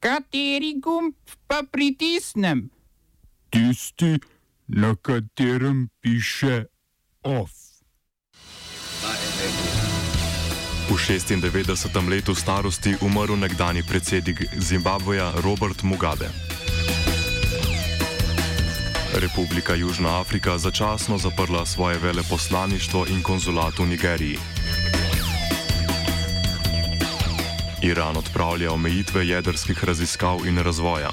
Kateri gumb pa pritisnem? Tisti, na katerem piše OF. V 96. letu starosti umrl nekdani predsednik Zimbabveja Robert Mugabe. Republika Južna Afrika začasno zaprla svoje veleposlaništvo in konzulat v Nigeriji. Iran odpravlja omejitve jedrskih raziskav in razvoja.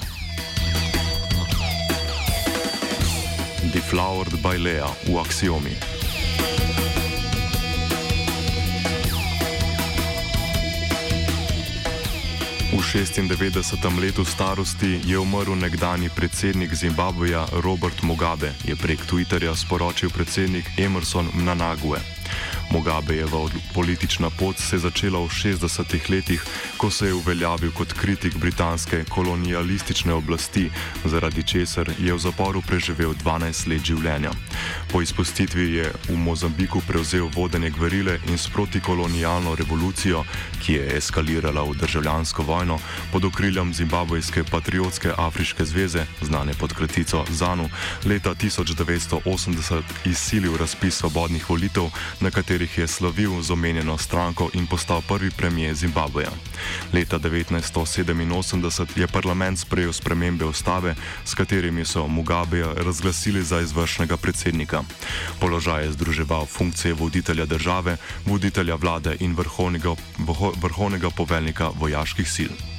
Deflowered by Lea v Axiomi. V 96. letu starosti je umrl nekdani predsednik Zimbabveja Robert Mugabe, je prek Twitterja sporočil predsednik Emerson Mnanague. Mugabejeva politična pot se je začela v 60-ih letih, ko se je uveljavil kot kritik britanske kolonialistične oblasti, zaradi česar je v zaporu preživel 12 let življenja. Po izpustitvi je v Mozambiku prevzel vodenje gverile in s protikolonialno revolucijo, ki je eskalirala v državljansko vojno, pod okriljem Zimbabvejske patriotske Afriške zveze, znane pod kratico ZANU, leta 1980 izsilil razpis svobodnih volitev, na katerih je slavil z omenjeno stranko in postal prvi premijer Zimbabveja. Leta 1987 je parlament sprejel spremembe ustave, s katerimi so Mugabeja razglasili za izvršnega predsednika. Položaj je združeval funkcije voditelja države, voditelja vlade in vrhovnega, vrhovnega poveljnika vojaških sil.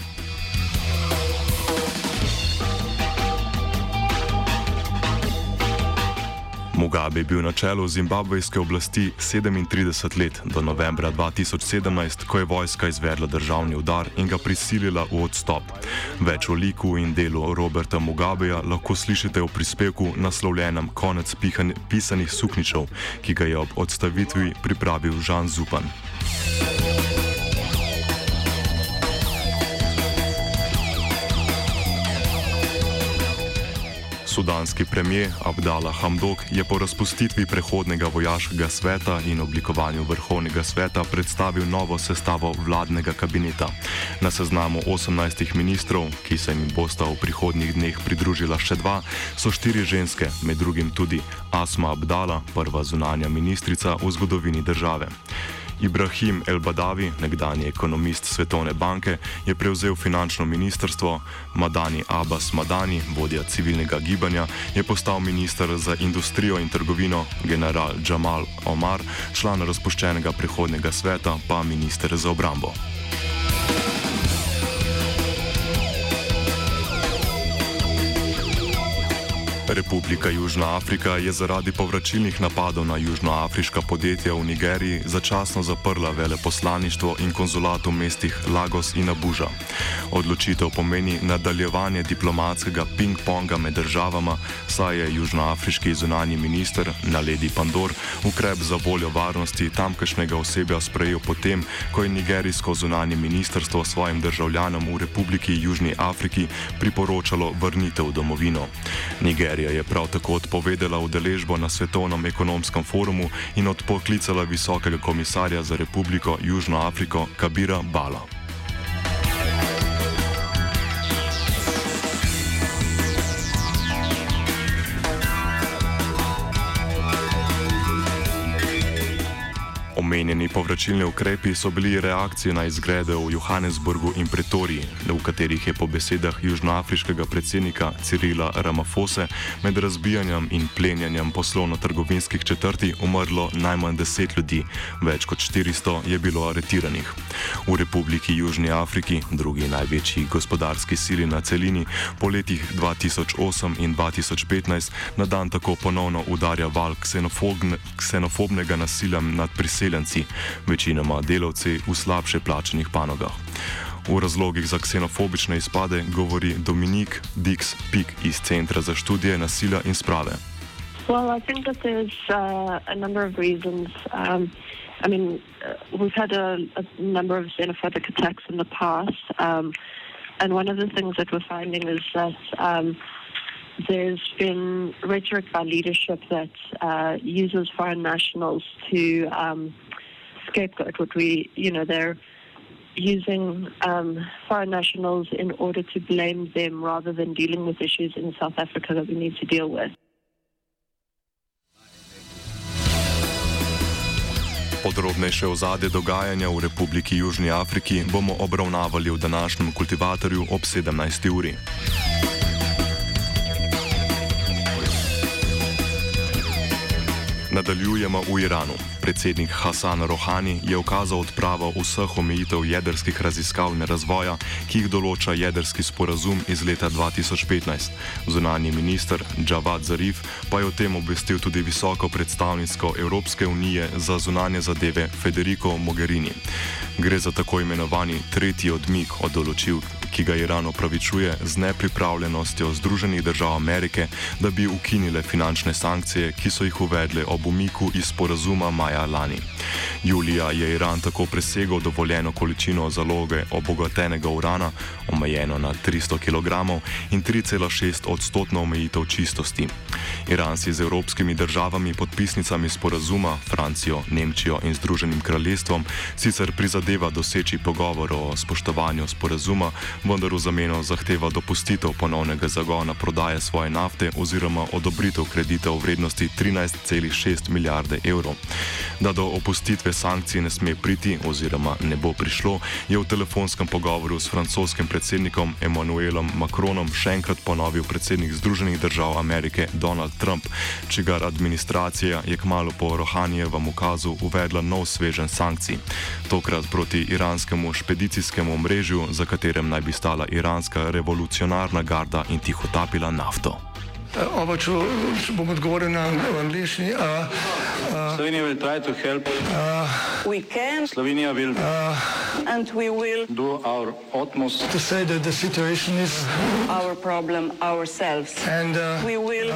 Mugabe je bil na čelu zimbabvejske oblasti 37 let, do novembra 2017, ko je vojska izvedla državni udar in ga prisilila v odstop. Več o liku in delu Roberta Mugabeja lahko slišite v prispevku naslovljenem Konec pisanih sukničev, ki ga je ob odstavitvi pripravil Žan Zupan. Sudanski premijer Abdallah Hamdok je po razpustitvi prehodnega vojaškega sveta in oblikovanju vrhovnega sveta predstavil novo sestavo vladnega kabineta. Na seznamu 18 ministrov, ki se jim bosta v prihodnjih dneh pridružila še dva, so štiri ženske, med drugim tudi Asma Abdala, prva zunanja ministrica v zgodovini države. Ibrahim El-Badavi, nekdani ekonomist Svetovne banke, je prevzel finančno ministrstvo, Madani Abbas Madani, vodja civilnega gibanja, je postal minister za industrijo in trgovino, general Jamal Omar, član razpuščenega prihodnega sveta, pa minister za obrambo. Republika Južna Afrika je zaradi povračilnih napadov na južnoafriška podjetja v Nigeriji začasno zaprla veleposlaništvo in konzulat v mestih Lagos in Abuja. Odločitev pomeni nadaljevanje diplomatskega ping-ponga med državama, saj je južnoafriški zunani minister Naledi Pandor ukrep za voljo varnosti tamkajšnjega osebja sprejel potem, ko je nigerijsko zunani ministrstvo svojim državljanom v Republiki Južni Afriki priporočalo vrnitev v domovino. Nigerija Nigerija je prav tako odpovedala udeležbo na Svetovnem ekonomskem forumu in odpoklicala visokega komisarja za Republiko Južno Afriko Kabira Bala. Omenjeni povračilni ukrepi so bili reakcije na izgrede v Johannesburgu in Pretoriji, v katerih je po besedah južnoafriškega predsednika Cirila Ramafose med razbijanjem in plenjanjem poslovno-trgovinskih četrti umrlo najmanj deset ljudi, več kot 400 je bilo aretiranih. V Republiki Južni Afriki, drugi največji gospodarski sili na celini, po letih 2008 in 2015 na dan tako ponovno udarja val ksenofobnega nasilja nad priseljenci priseljenci, večinoma delavci v slabše plačenih panogah. V razlogih za ksenofobične izpade govori Dominik Dix Pik iz Centra za študije nasilja in sprave. Well, I think that there's uh, a number of reasons. Um, I mean, uh, we've had a, a number of xenophobic attacks in the past, um, and one of the things that we're finding is that um, there's been rhetoric by leadership that uh, uses foreign nationals to um, scapegoat what we, you know, they're using um, foreign nationals in order to blame them rather than dealing with issues in South Africa that we need to deal with. Podrobnejše ozadje dogajanja v Republiki Južni Afriki bomo obravnavali v današnjem kultivatorju ob 17. uri. Nadaljujemo v Iranu. Predsednik Hasan Rohani je ukazal odpravo vseh omejitev jedrskih raziskav in razvoja, ki jih določa jedrski sporazum iz leta 2015. Zunani minister Javad Zarif pa je o tem obvestil tudi visoko predstavnico Evropske unije za zunanje zadeve Federico Mogherini. Gre za tako imenovani tretji odmik od določil, ki ga Iran opravičuje z nepripravljenostjo Združenih držav Amerike, da bi ukinile finančne sankcije, ki so jih uvedle ob umiku iz sporazuma maja lani. Julija je Iran tako presegel dovoljeno količino zaloge obogatenega urana, omejeno na 300 kg in 3,6 odstotno omejitev čistosti. Iran si z evropskimi državami podpisnicami sporazuma, Francijo, Nemčijo in Združenim kraljestvom, sicer prizadeva doseči pogovor o spoštovanju sporazuma, vendar v zameno zahteva dopustitev ponovnega zagona prodaje svoje nafte oziroma odobritev kredita v vrednosti 13,6 milijarde evrov. Da do opustitve sankcij ne sme priti oziroma ne bo prišlo, je v telefonskem pogovoru s francoskim predsednikom Emmanuelom Macronom še enkrat ponovil predsednik Združenih držav Amerike Donald Trump, čigar administracija je kmalo po Rohanijevem ukazu uvedla nov svežen sankcij. Tokrat proti iranskemu špedicijskemu omrežju, za katerem naj bi stala iranska revolucionarna garda in tihotapila nafto. Oba, če, če bom odgovoril na angliški. Slovenija will try to help. We can Slovenija will and we will do our utmost To say that the situation is our problem ourselves. and uh, We will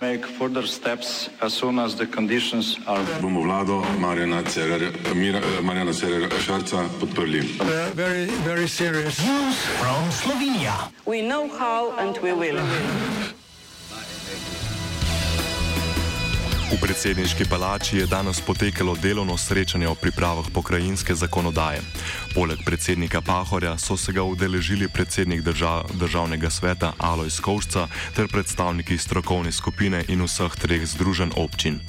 make further steps as soon as the conditions are bomo vlado Marjana Cererja, Mira, Marjana Cererja Šarca podprli. uh, very, very serious. we know how and we will. V predsedniški palači je danes potekalo delovno srečanje o pripravah pokrajinske zakonodaje. Poleg predsednika Pahorja so se ga udeležili predsednik držav, državnega sveta Alojs Kovšca ter predstavniki strokovne skupine in vseh treh združenj občin.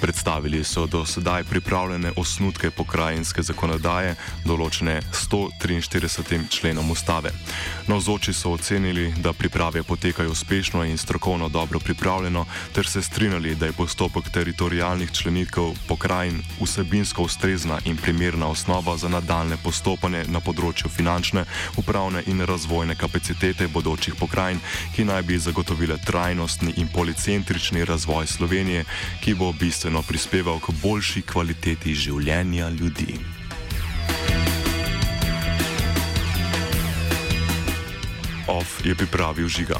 Predstavili so do sedaj pripravljene osnutke pokrajinske zakonodaje, določene 143. členom ustave. Navzoči so ocenili, da priprave potekajo uspešno in strokovno dobro pripravljeno, ter se strinjali, da je postopek teritorijalnih členitev pokrajin vsebinsko ustrezna in primerna osnova za nadaljne postopanje na področju finančne, upravne in razvojne kapacitete bodočih pokrajin, ki naj bi zagotovile trajnostni in policentrični razvoj Slovenije, ki bo bistveno prispeval k boljši kvaliteti življenja ljudi. OF je pripravil žiga.